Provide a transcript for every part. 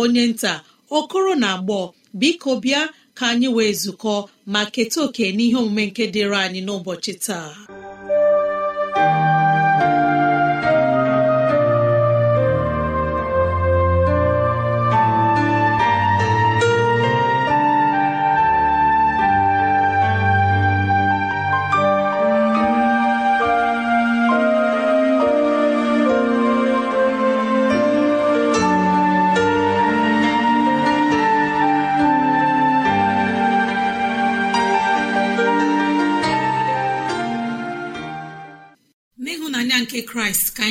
onye nta okoro na agbọ biko bịa ka anyị wee zukọ ma keta oke n'ihe omume nke dịrị anyị n'ụbọchị taa.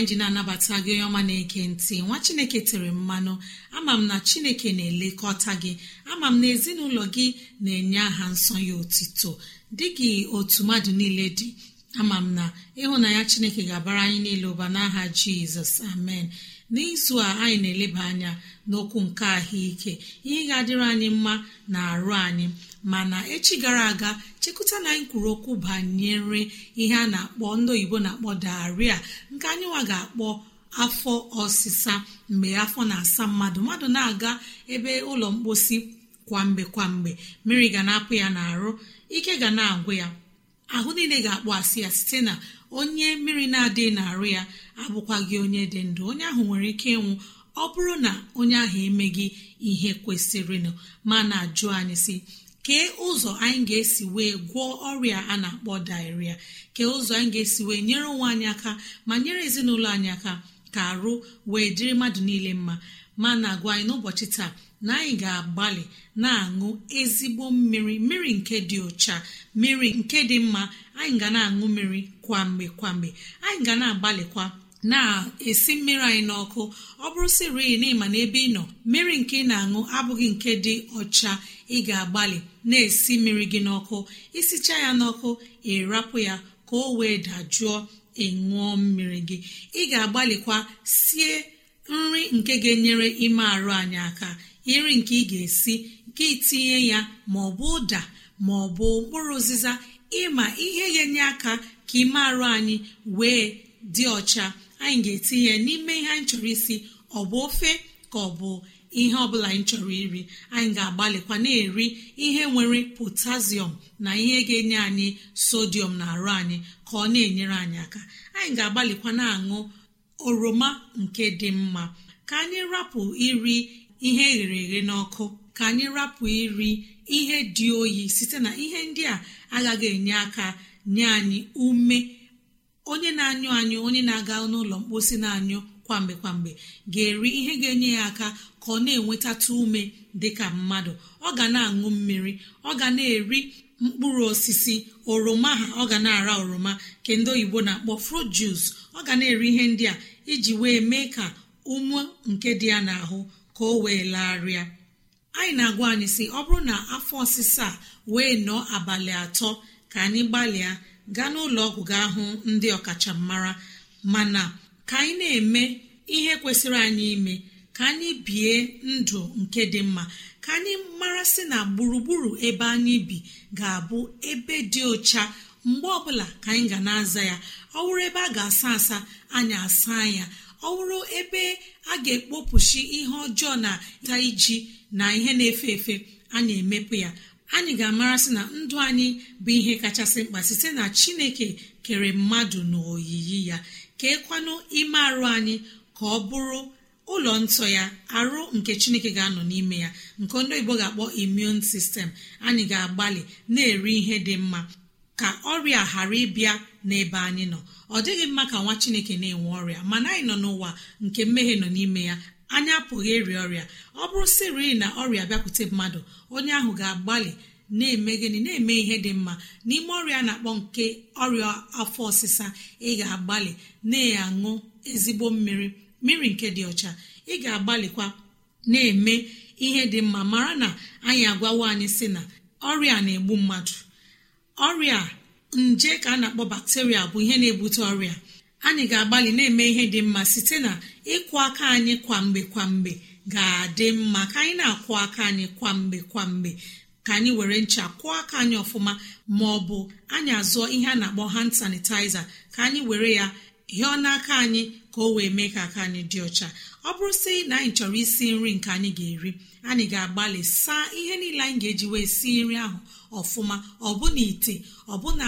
Ji na-anabata gị onye ọma na-eke ntị. Nwa chineke tere mmanụ. Ama m na chineke na-elekọta gị. Ama m na ezinụlọ gị na-enye aha nsọ ya otito. Dị gị otu mmadụ niile dị ama m na ịhụnanya chineke ga-abara anyị niile ụba n'aha jizọs. Amen. N'izu a anyị na-eleba anya n'okwu nke ahụike. Ihe ga-adịrị anyị mma na arụ anyị. Mana echi gara aga chekụta na anyị kwuru okwu banyere ihe a na-akpọ ndị oyibo na-akpọ daria nke anyị nwa ga-akpọ afọ ọsịsa. Mgbe afọ na-asa mmadụ mmadụ na-aga ebe ụlọ mkposi kwa mgbe kwa mgbe. Mmiri ga na-apụ ya n'arụ ike ga na-agwụ ya. Ahụ niile ga-akpọ asị ya site na onye mmiri na-adịghị n'arụ ya abụkwaghị onye dị ndụ. Onye ahụ nwere ike ịnwụ ọ bụrụ na onye ahụ emeghị ihe kwesịrịnụ. Ma na-ajụ anyị si kee ụzọ anyị ga-esi wee gwọọ ọrịa a na-akpọ diarrhea? Kee ụzọ anyị ga-esi wee nyere onwe anyị aka ma nyere ezinụlọ anyị aka ka arụ wee dịrị mmadụ niile mma? Ma na-agwa anyị n'ụbọchị taa na anyị ga-agbalị na-aṅụ ezigbo mmiri mmiri nke dị ụcha mmiri nke dị mma. Anyị ga na-aṅụ mmiri kwa mgbe kwa mgbe anyị ga na-agbalịkwa na-esi mmiri anyị n'ọkụ. Ọ bụrụ siri na ịma na ebe ị nọ mmiri nke ị na-aṅụ abụghị nke dị ọcha. Ị ga-agbalị na-esi mmiri gị n'ọkụ. Isicha ya n'ọkụ ịrapụ ya ka o wee dajụọ ịṅụọ mmiri gị. Ị ga-agbalịkwa sie nri nke ga-enyere ime arụ anyị aka. Nri nke ị ga-esi gị tinye ya ma ọ bụ ụda ma ọ bụ mkpụrụ ụzịza ịma ihe ga-enye aka ka ime arụ anyị wee dị ọcha. Anyị ga-etinye n'ime ihe anyị chọrọ isi. Ọ bụ ofe ka ọ bụ ihe ọbụla anyị chọrọ iri. Anyị ga-agbalịkwa na-eri ihe nwere potassium na ihe ga-enye anyị sodium na arụ anyị ka ọ na-enyere anyị aka. Anyị ga-agbalịkwa na-aṅụ oroma nke dị mma. Ka anyị rapụ iri ihe eghere eghe n'ọkụ. Ka anyị rapụ iri ihe dị oyi site na ihe ndị a agaghị enye aka nye anyị ume. Onye na-anyụ anyụ onye na-aga n'ụlọ mkposi na-anyụ kwa mgbe kwa mgbe ga-eri ihe ga-enye ya aka ka ọ na-enwetatụ ume dị ka mmadụ. Ọ ga na-aṅụ mmiri ọ ga na-eri mkpụrụ osisi oroma ha ọ ga na-ara oroma ke ndị oyibo na-akpọ fruit juice. Ọ ga na-eri ihe ndị a iji wee mee ka ụmụ nke dị ya n'ahụ ka o wee larịa. Anyị na-agwa anyị sị ọ bụrụ na afọ ọsịsa wee nọọ abalị atọ ka anyị gbalịa gaa n'ụlọ ọgwụ gaa hụ ndị ọkachamara mana ka anyị na-eme ihe kwesịrị anyị ime ka anyị bie ndụ nke dị mma ka anyị mara sị na gburugburu ebe anyị bi ga-abụ ebe dị ọcha. Mgbe ọbụla ka anyị ga na-aza ya ọ wụrụ ebe a ga-asa asa anyị asa ya. Ọ wụrụ ebe a ga-ekpopụchi ihe ọjọọ na ta iji na ihe na-efe efe anyị emepụ ya. Anyị ga-amarasị na ndụ anyị bụ ihe kachasị mkpa site na chineke kere mmadụ n'oyiyi ya. Keekwanụ ime arụ anyị ka ọ bụrụ ụlọ nsọ ya arụ nke chineke ga-anọ n'ime ya. Nke ndị oyibo ga-akpọ imun sistem anyị ga-agbalị na-eri ihe dị mma ka ọrịa ghara ịbịa n'ebe anyị nọ. Ọ dịghị mma ka nwa chineke na-enwe ọrịa mana anyị nọ n'ụwa nke mmehie nọ n'ime ya. Anyị apụghị ịrịa ọrịa. Ọ bụrụ siri na ọrịa bịakwute mmadụ onye ahụ ga-agbalị na-eme gịnị? Na-eme ihe dị mma. N'ime ọrịa na-akpọ nke ọrịa afọ ọsịsa ị ga-agbalị na-aṅụ ezigbo mmiri mmiri nke dị ọcha. Ị ga-agbalịkwa na-eme ihe dị mma. Mara na anyị agwawo anyị si na ọrịa na-egbu mmadụ. Ọrịa nje ka a na-akpọ bakteria bụ ihe na-ebute ọrịa. Anyị ga-agbalị na-eme ihe dị mma site na ịkwụ aka anyị kwa mgbe kwa mgbe ga-adị mma. Ka anyị na-akwụ aka anyị kwa mgbe kwa mgbe ka anyị were ncha kwụọ aka anyị ọfụma ma ọ bụ anyị azụọ ihe a na-akpọ hand sanitizer ka anyị were ya hịọ n'aka anyị ka o wee mee ka aka anyị dị ọcha. Ọ bụrụ sị na anyị chọrọ isi nri nke anyị ga-eri anyị ga-agbalị saa ihe niile anyị ga-eji wee si nri ahụ ọfụma. Ọbụna ite ọbụna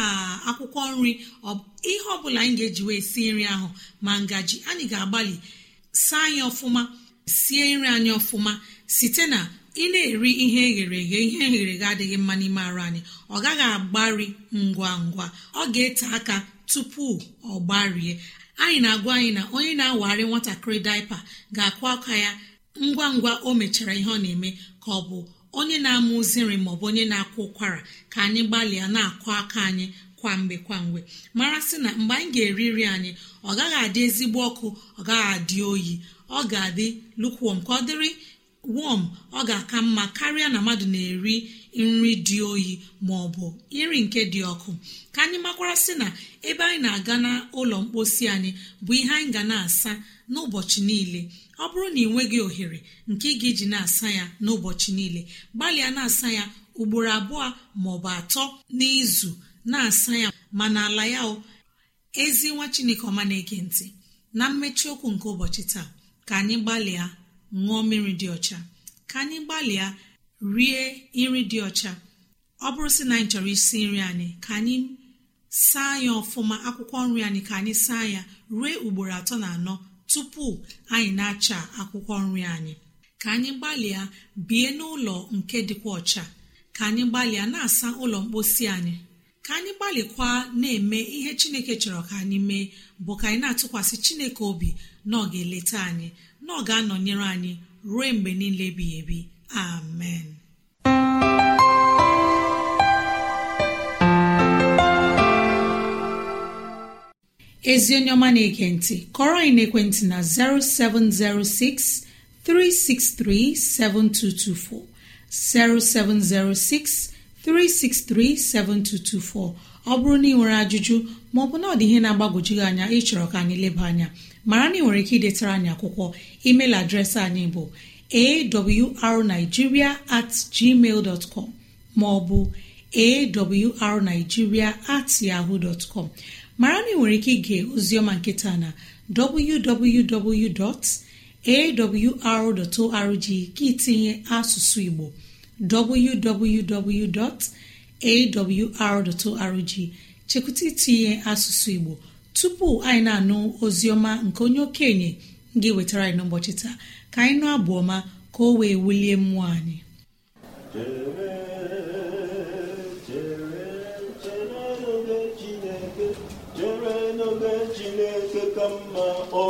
akwụkwọ nri ihe ọbụla anyị ga-eji wee si nri ahụ. Ma ngaji anyị ga-agbalị saa anyị ọfụma sie nri anyị ọfụma site na ị na-eri ihe eghere eghe ihe eghere eghe adịghị mma n'ime arụ anyị ọ gaghị agbari ngwa ngwa ọ ga-ete aka tupu ọ gbarie. Anyị na-agwa anyị na onye na-awagharị nwatakịrị daipa ga-akụ aka ya ngwa ngwa o mechara ihe ọ na-eme ka ọ bụ onye na-amụ uziri maọbụ onye na-akwụ ụkwara ka anyị gbalịa na-akụ aka anyị kwa mgbe kwa mgbe. Mara sị na mgbe anyị ga-eri nri anyị ọ gaghị adị ezigbo ọkụ ọ gaghị adị oyi. Ọ ga-adị lukwom ka ọ dịrị wọm ọ ga-aka mma karịa na mmadụ na-eri nri dị oyi ma ọ bụ nri nke dị ọkụ. Ka anyị makwara sị na ebe anyị na-aga n'ụlọ mkposi anyị bụ ihe anyị ga na-asa n'ụbọchị niile. Ọ bụrụ na ị nweghị ohere nke ị ga-eji na-asa ya n'ụbọchị niile. Gbalịa na-asa ya ugboro abụọ ma ọ bụ atọ n'izu. Na-asa ya ma n'ala ya o ezi nwa chineke ọma na-ege ntị. Na mmechi okwu nke ụbọchị taa ka anyị gbalịa ṅụọ mmiri dị ọcha. Ka anyị gbalịa rie nri dị ọcha. Ọ bụrụ sị na anyị chọrọ isi nri anyị ka anyị saa ya ọfụma akwụkwọ nri anyị ka anyị saa ya ruo ugboro atọ na anọ tupu anyị na-acha akwụkwọ nri anyị. Ka anyị gbalịa bie n'ụlọ nke dịkwa ọcha. Ka anyị gbalịa na-asa ụlọ mkposi anyị. Ka anyị gbalịkwa na-eme ihe chineke chọrọ ka anyị mee bụ ka anyị na-atụkwasị chineke obi na ọ ga-eleta anyị na ọ ga-anọnyere anyị ruo mgbe niile ebighị ebi. Amen. Ezi onye ọma na-ege ntị kọrọ anyị n'ekwentị na 0706 363 7224 0706 363 7224 ọ bụrụ na ị nwere ajụjụ maọbụ na ọ ihe na-agbagwoju gị anya ịchọrọ ka anyị leba anya. Mara na ị nwere ike idetara anyị akwụkwọ. Email adreesị anyị bụ awrnigeria at gmail com maọbụ awrnigeria at yahoo dot com. Mara na ị nwere ike ige oziọma nketa na www.awr.org gị tinye asụsụ igbo. www.awr.org chekwụta itinye asụsụ igbo tupu anyị na-anụ oziọma nke onye okenye ga-ewetara anyị n'ụbọchị taa. Ka anyị nụ abụọma ka o wee wulie mmụọ anyị. Chere n'oge chineke ka mma o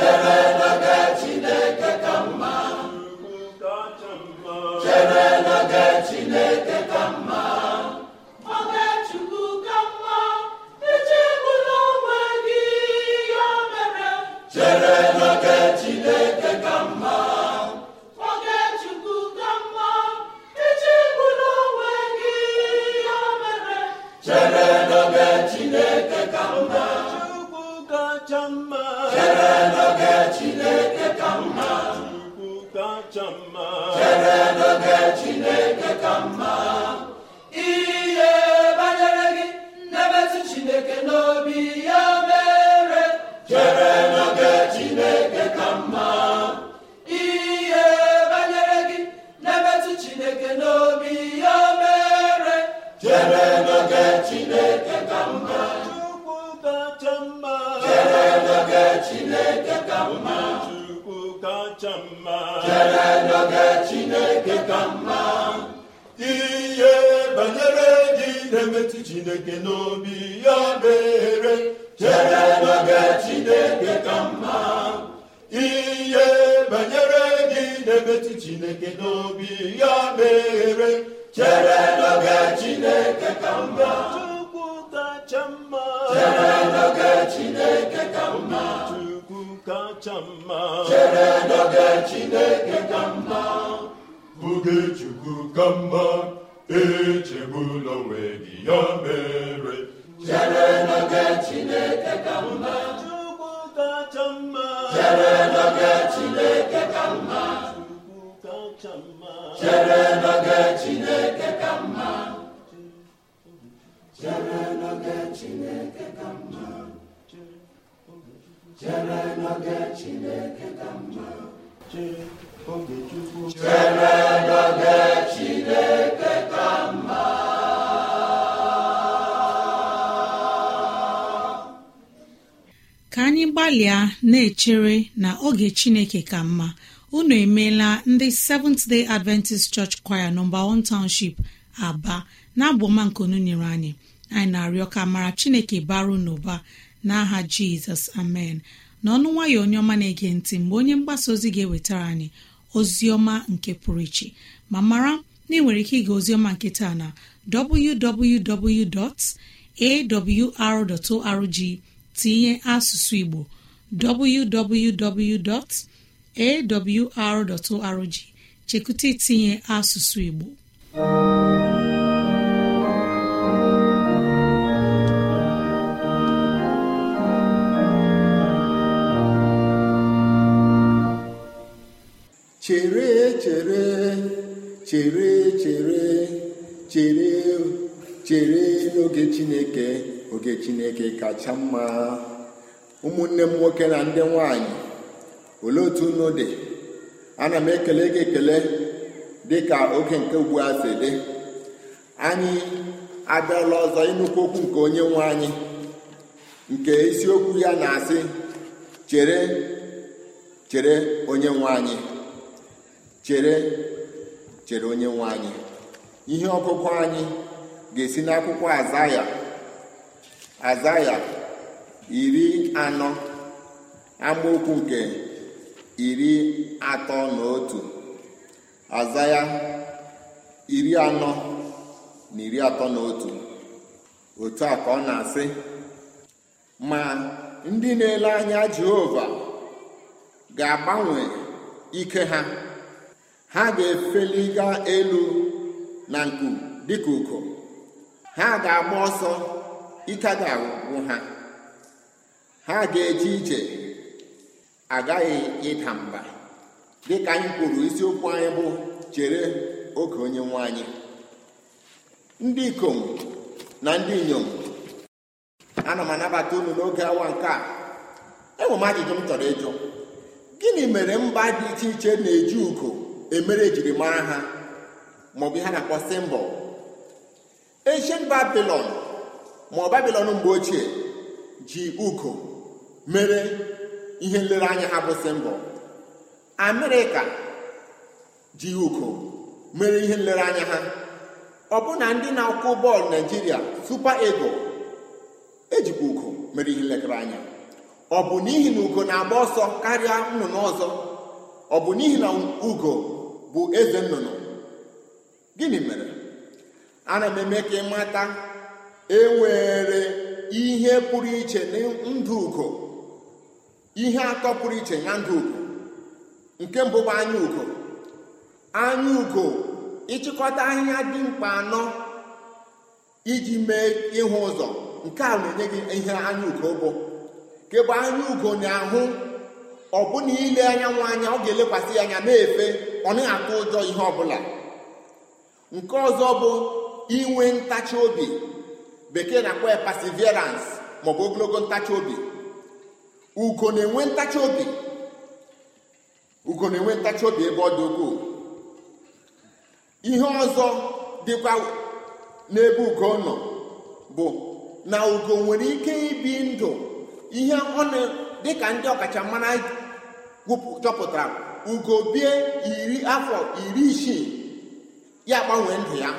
chere chere n'oge Chineke ka mma chere n'oge Chineke ka mma chere n'oge Chineke ka mma ihe banyere gị na-emetụ Chineke n'obi ya mere chere n'oge Chineke ka mma ihe banyere gị na-emetụ Chineke n'obi ya mere chere n'oge Chineke ka mma. Chere n'oge Chineke ka mma. Chere n'oge Chineke ka mma. Oge Chukwu ka mma. Echegbula onwe gị ya mere. Chere n'oge Chineke ka mma. Chukwu kacha mma. Chere n'oge Chineke ka mma. ka anyị gbalịa na-echere na oge Chineke ka mma unu emeela ndị Seventh Day Adventist Church Choir nọmba 1 Township Aba na abụ ọma nke unu nyere anyị. Anyị na-arịọ ka mara Chineke bara n'ụba n'aha jizọs amen. N'ọnụ nwayọ onye ọma na-ege ntị mgbe onye mgbasa ozi ga-ewetara anyị ozi ọma nke pụrụ iche. Ma mara na ị nwere ike ịga ozioma nke taa na arrg tinye asụsụ igbo www.awr.org chekụta itinye asụsụ igbo. chere chere chere chere n'oge chineke oge chineke kacha mma. Ụmụnne m nwoke na ndị nwanyị olee otu unu dị? Ana m ekele gị ekele dị ka oge nke ugbu a si dị. Anyị abịala ọzọ ịnụkwu okwu nke onye nwe anyị nke isiokwu ya na-asị chere chere onye nwe anyị chere chere onye nwe anyị ihe ọgụgụ anyị ga-esi n'akwụkwọ azaya azaya iri anọ amaokwu nke iri atọ na otu azaya iri anọ na iri atọ na otu. Otu a ka ọ na-asị ma ndị na-ele anya jehova ga-agbanwe ike ha ha ga-efeliga elu na nku dịka uko. Ha ga-agba ọsọ ike ga-agwụ ha. Ha ga-eje ije agaghị ịda mba. Dịka anyị kwuru isiokwu anyị bụ chere oge onye nwe anyị. Ndị ikom na ndị inyom ana m anabata unu n'oge awa nke a. Enwe m ajụjụ m chọrọ ịjụ. Gịnị mere mba dị iche iche na-eji ugo emere ejirimara ha maọbụ ihe a na-akpọ simbọl ancient babilon ma ọ babilon mgbe ochie ji ugo mere ihe nlereanya ha bụ simbọl amerịka ji ugo mere ihe nlereanya ha. Ọbụna ndị na-akwụ bọọlụ naijiria super eagle ejikwa ugo mere ihe nlekere anya ọ bụ n'ihi na ugo na-agba ọsọ karịa nnụnụ ọzọ? Ọ bụ n'ihi na ugo bụ eze nnụnụ. Gịnị mere? Ana m eme ka ịmata enwere ihe pụrụ iche ndụ ugo. Ihe atọ pụrụ iche na ndụ ugo. Nke mbụ bụ anya ugo. Anya ugo ịchịkọta ahịhịa dị mkpa anọ iji mee ịhụ ụzọ. Nke a na-enye gị ihe anya ugo bụ. Kebe anya ugo na-ahụ ọbụna ile anyanwụ anya ọ ga-elekwasị ya anya na-efe. Ọ naghị atụ ụjọ ihe ọbụla. Nke ọzọ bụ inwe ntachi obi. Bekee na-akpọ ya perseverance maọbụ ogologo ntachi obi. Ugo na-enwe ntachi obi. Ugo na-enwe ntachi obi ebe ọ dị ukwuu. Ihe ọzọ dịkwa n'ebe ugo nọ bụ na ugo nwere ike ibi ndụ. Ihe ọ dịka ndị ọkachamara chọpụtara ugo bie iri afọ iri isii. Ya gbanwee ndụ ya.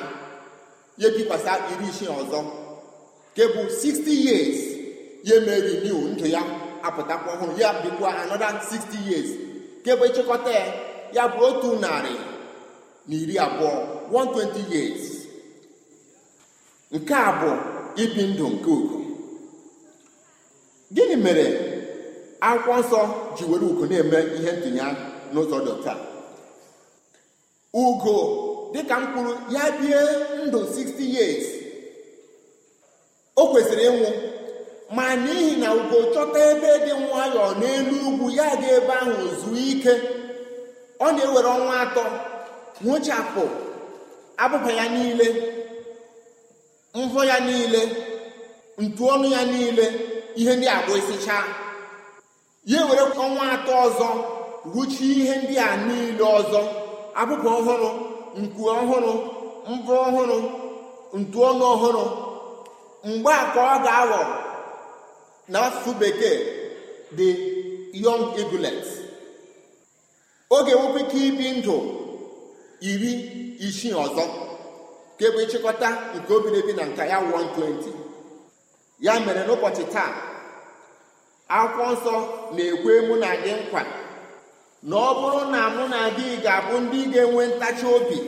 Ya ebikwasa iri isii ọzọ. Nke bụ 60 years. Ya emeri new ndụ ya. Apụtakwa ọhụrụ. Ya bikwa another 60 years. Nke bụ ịchịkọta ya. Ya bụ otu narị na iri abụọ. 120 years. Nke a bụ ibi ndụ nke ugo. Gịnị mere akwụkwọ nsọ ji were ugo na-eme ihe ntụnye n'ụzọ dị taa ugo dịka m kwuru ya bie ndụ 60 years. O kwesịrị ịnwụ ma n'ihi na ugo chọta ebe dị nwayọọ n'elu ugwu ya ga ebe ahụ zuo ike. Ọ na-ewere ọnwa atọ nwụchapụ abụba ya niile mvọ ya niile ntụọnụ ya niile ihe ndị agba esicha ya ewere ọnwa atọ ọzọ ruchie ihe ndị a niile ọzọ. Abụba ọhụrụ nku ọhụrụ mvọ ọhụrụ ntụọnụ ọhụrụ. Mgbe a ọ ga-aghọ n'asụsụ bekee the young eaglet. Ọ ga-enwekwa ike ibi ndụ iri isii ọzọ ka ebe ịchịkọta nke obiri ebi na nka ya 120 ya mere n'ụbọchị taa akwụkwọ nsọ na-ekwe mụ na gị nkwa na ọ bụrụ na mụ na gị ga-abụ ndị ga-enwe ntachi obi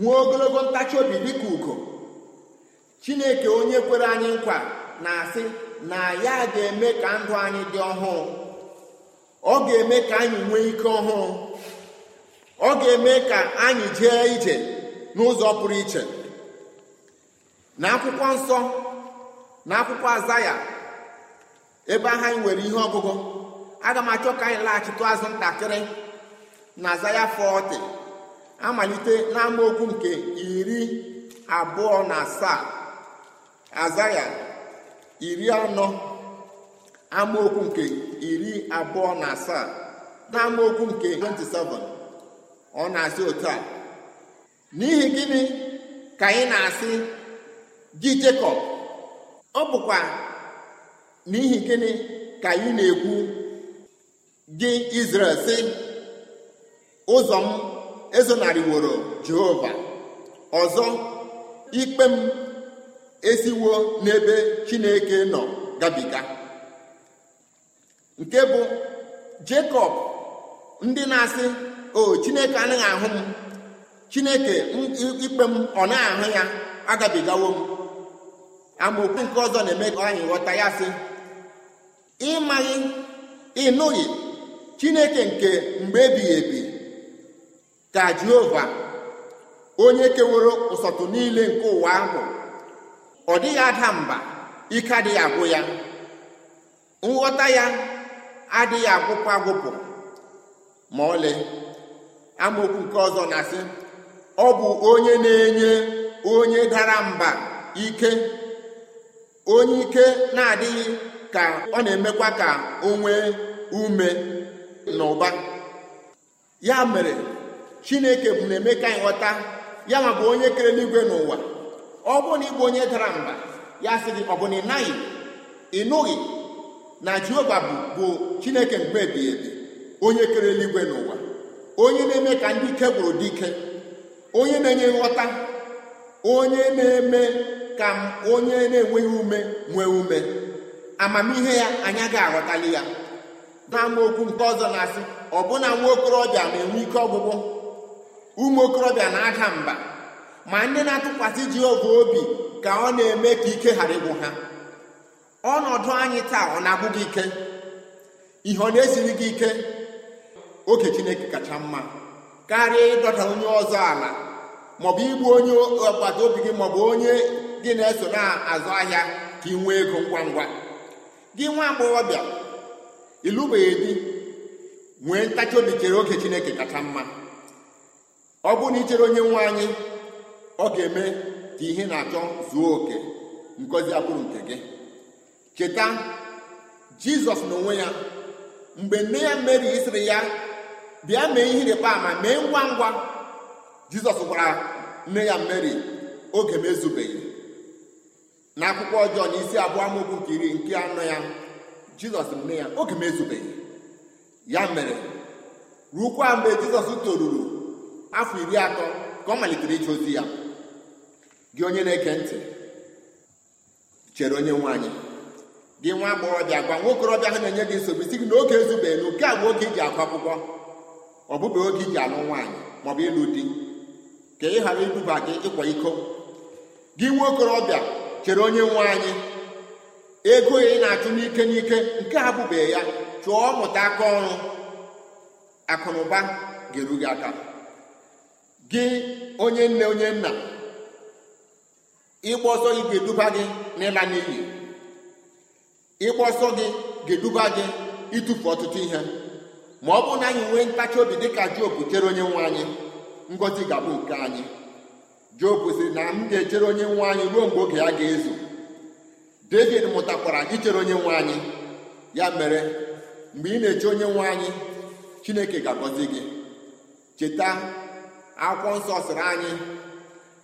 nwee ogologo ntachi obi dịka ugo chineke onye kwere anyị nkwa na-asị na ya ga-eme ka ndụ anyị dị ọhụụ. Ọ ga-eme ka anyị nwee ike ọhụụ. Ọ ga-eme ka anyị jee ije n'ụzọ pụrụ iche. Na akwụkwọ nsọ na akwụkwọ azaya ebe ahụ anyị nwere ihe ọgụgụ. Aga m achọ ka anyị laghachitụ azụ ntakịrị na azaya 40 amalite n'amaokwu nke iri abụọ na asaa. Azaya iri anọ. Amaokwu nke iri abụọ na asaa. Na amaokwu nke 27 ọ na-asị otu a. N'ihi gịnị ka anyị na-asị gị Jekọb ọ bụkwa n'ihi gịnị ka anyị na-ekwu gị Izrel sị ụzọ m ezonarịworo Jehova. Ọzọ ikpe m esiwo n'ebe Chineke nọ gabiga. Nke bụ Jekọb ndị na-asị o Chineke anaghị ahụ m. Chineke ikpe m ọ na-ahụ ya agabigawo m. Amaokwu nke ọzọ na-eme ka anyị ghọta ya sị ịmaghị ịnụghị chineke nke mgbe ebighị ebi ka jehova onye keworo ụsọtụ niile nke ụwa ahụ ọ dịghị ada mba ike adịghị agwụ ya nghọta ya adịghị agwụpụ agwụpụ. Ma ọlị amaokwu nke ọzọ na-asị ọ bụ onye na-enye onye dara mba ike onye ike na-adịghị ka ọ na-emekwa ka o nwee ume. Na ụba ya mere chineke bụ na-eme ka anyị ghọta ya ma bụ onye kere n'igwe n'ụwa. Ọ bụrụ na ịbụ onye dara mba ya sị gị ọ bụ na ị naghị ịnụghị na jehova bụ bụ chineke mgbe ebighị ebi onye kere eluigwe n'ụwa onye na-eme ka ndị ike bụrụ dike onye na-enye nghọta onye na-eme ka onye na-enweghị ume nwee ume. Amamihe ya anyị agaghị aghọtali ya. N'amaokwu nke ọzọ na-asị ọbụna nwa okorobịa na-enwe ike ọgwụgwụ ụmụ okorobịa na-ada mba ma ndị na-atụkwasị Jehova obi ka ọ na-eme ka ike ghara ịgwụ ha. Ọnọdụ anyị taa ọ na-agwụ gị ike? Ihe ọ na-esiri gị ike? Oge Chineke kacha mma karịa ịdọta onye ọzọ ala maọbụ igbu onye agbata obi gị maọbụ onye gị na-eso na-azụ ahịa ka ị nwee ego ngwa ngwa. Gị nwa agbọghọbịa ịlụbeghị di nwee ntachi obi chere oge chineke kacha mma. Ọ bụrụ na ichere onye nwe anyị ọ ga-eme ka ihe na-achọ zuo oke ngozi abụrụ nke gị. Cheta jizọs n'onwe ya mgbe nne ya meri sịrị ya bịa mee ihe ịrịba ama mee ngwa ngwa. Jizọs gwara nne ya meri oge m ezubeghị. N'akwụkwọ ọjọọ na isi abụọ amaokwu nke iri nke anọ ya jizọs nne ya oge m ezubeghị. Ya mere rukwa mgbe jizọs toruru afọ iri atọ ka ọ malitere ije ozi ya. Gị onye na-ege ntị chere onye nwaanyị. Gị nwa agbọghọbịa gwa nwa okorobịa ahụ na-enye gị nsogbu isi gị na oge ezubeghị na nke a bụ oge iji agụ akwụkwọ. Ọ bụbeghị oge iji alụ nwaanyị maọbụ ịlụ di. Ka ị ghara iduba gị ịkwa iko. Gị nwa okorobịa chere onye nwe anyị ego ị na-achụ n'ike n'ike nke a bụbeghị ya. Chụọ mụta aka ọrụ. Akụnụba ga-eru gị aka. Gị onye nne onye nna ịgba ọsọ gị ga-eduba gị n'ịla n'iyi. Ịgba ọsọ gị ga-eduba gị ịtụfu ọtụtụ ihe. Ma ọ bụrụ na anyị nwee ntachi obi dịka Job chere onye nwe anyị ngọzi ga-abụ nke anyị. Job sịrị na m ga-echere onye nwe anyị ruo mgbe oge ya ga-ezu. David mụtakwara ichere onye nwe anyị. Ya mere mgbe ị na-eche onye nwe anyị Chineke ga-agọzi gị. Cheta akwụkwọ nsọ sịrị anyị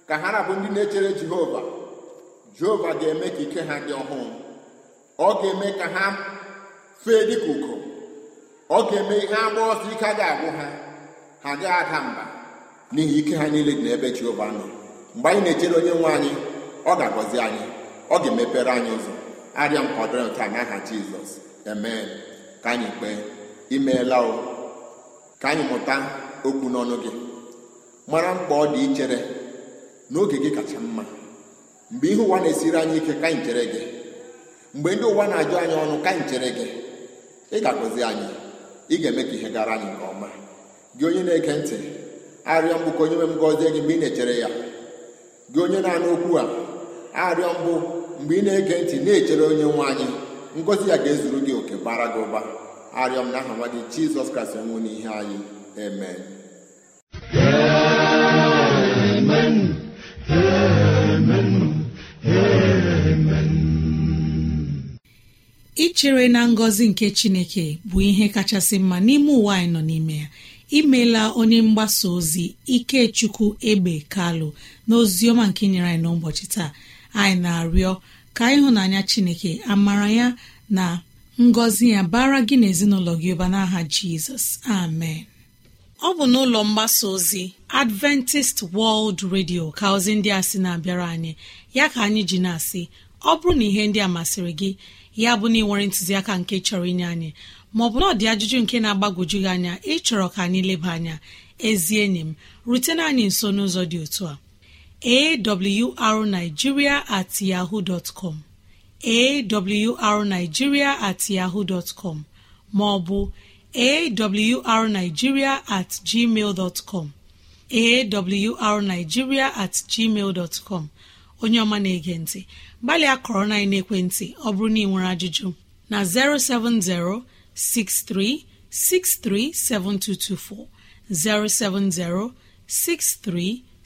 ka ha rabụ ndị na-echere Jehova. Jehova ga-eme ka ike ha dị ọhụụ. Ọ ga-eme ka ha fee dịka ugo. Ọ ga-eme ihe agba ọsọ ike a ga-agwụ ha. Ha gaghị ada mba n'ihi ike ha niile dị n'ebe Jehova nọ. Mgbe anyị na-echere onye nwe anyị ọ ga-agọzi anyị. Ọ ga-emepere anyị ụzọ. Arịa nkwadoro taa n'aha Jizọs. Emee ka anyị kpee. Imeela o. Ka anyị mụta okwu n'ọnụ gị. Mara mkpa ọ dị ichere n'oge gị kacha mma. Mgbe ihe ụwa na-esiri anyị ike ka anyị chere gị. Mgbe ndị ụwa na-ajụ anyị ọnụ ka anyị chere gị. Ị ga-agọzi anyị. Ị ga-eme ka ihe gara anyị nke ọma. Gị onye na-ege ntị arịọ mbụ ka onye nwe m gọzie gị mgbe ị na-echere ya. Gị onye na-anụ okwu a arịọ mbụ mgbe ị na-ege ntị na-echere onye nwe anyị ngọzi ya ga-ezuru gị oke bara gị ụba. Arịọ m n'aha nwa gị jizọs kraịst nwụ n'ihe anyị. Amen. Ichere na ngọzi nke chineke bụ ihe kachasị mma n'ime ụwa anyị nọ n'ime ya. Imeela onye mgbasa ozi ikechukwu egbe kalụ na oziọma nke nyere anyị n'ụbọchị taa. Anyị na-arịọ ka ịhụnanya chineke amara ya na ngọzi ya bara gị na ezinụlọ gị ụba n'aha jizọs. Amen. Ọ bụ n'ụlọ mgbasa ozi adventist world radio ka ozi ndị a sị na-abịara anyị. Ya ka anyị ji na-asị ọ bụrụ na ihe ndị a masịrị gị ya bụ na ị nwere ntụziaka nke chọrọ inye anyị maọbụ na ọ dị ajụjụ nke na-agbagwoju gị anya ịchọrọ ka anyị leba anya. Ezi enyi m rutena anyị nso n'ụzọ dị otu a. awrnigeria at yahoo com. Awrnigeria at yahoo dot com. Maọbụ awrnigeria at gmail dot com. Awrnigeria at gmail dot com. Onye ọma na-ege ntị gbalịa kọrọ na ekwentị ọ bụrụ na ị nwere ajụjụ na 070 63637224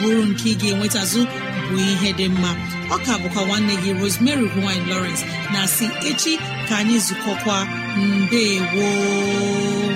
bụrụ nke ị ga-enwetazụ bụ ihe dị mma. Ọ ka bụkwa nwanne gị Rosemary gine Lawrence na si echi ka anyị zukọkwa. Mbe gboo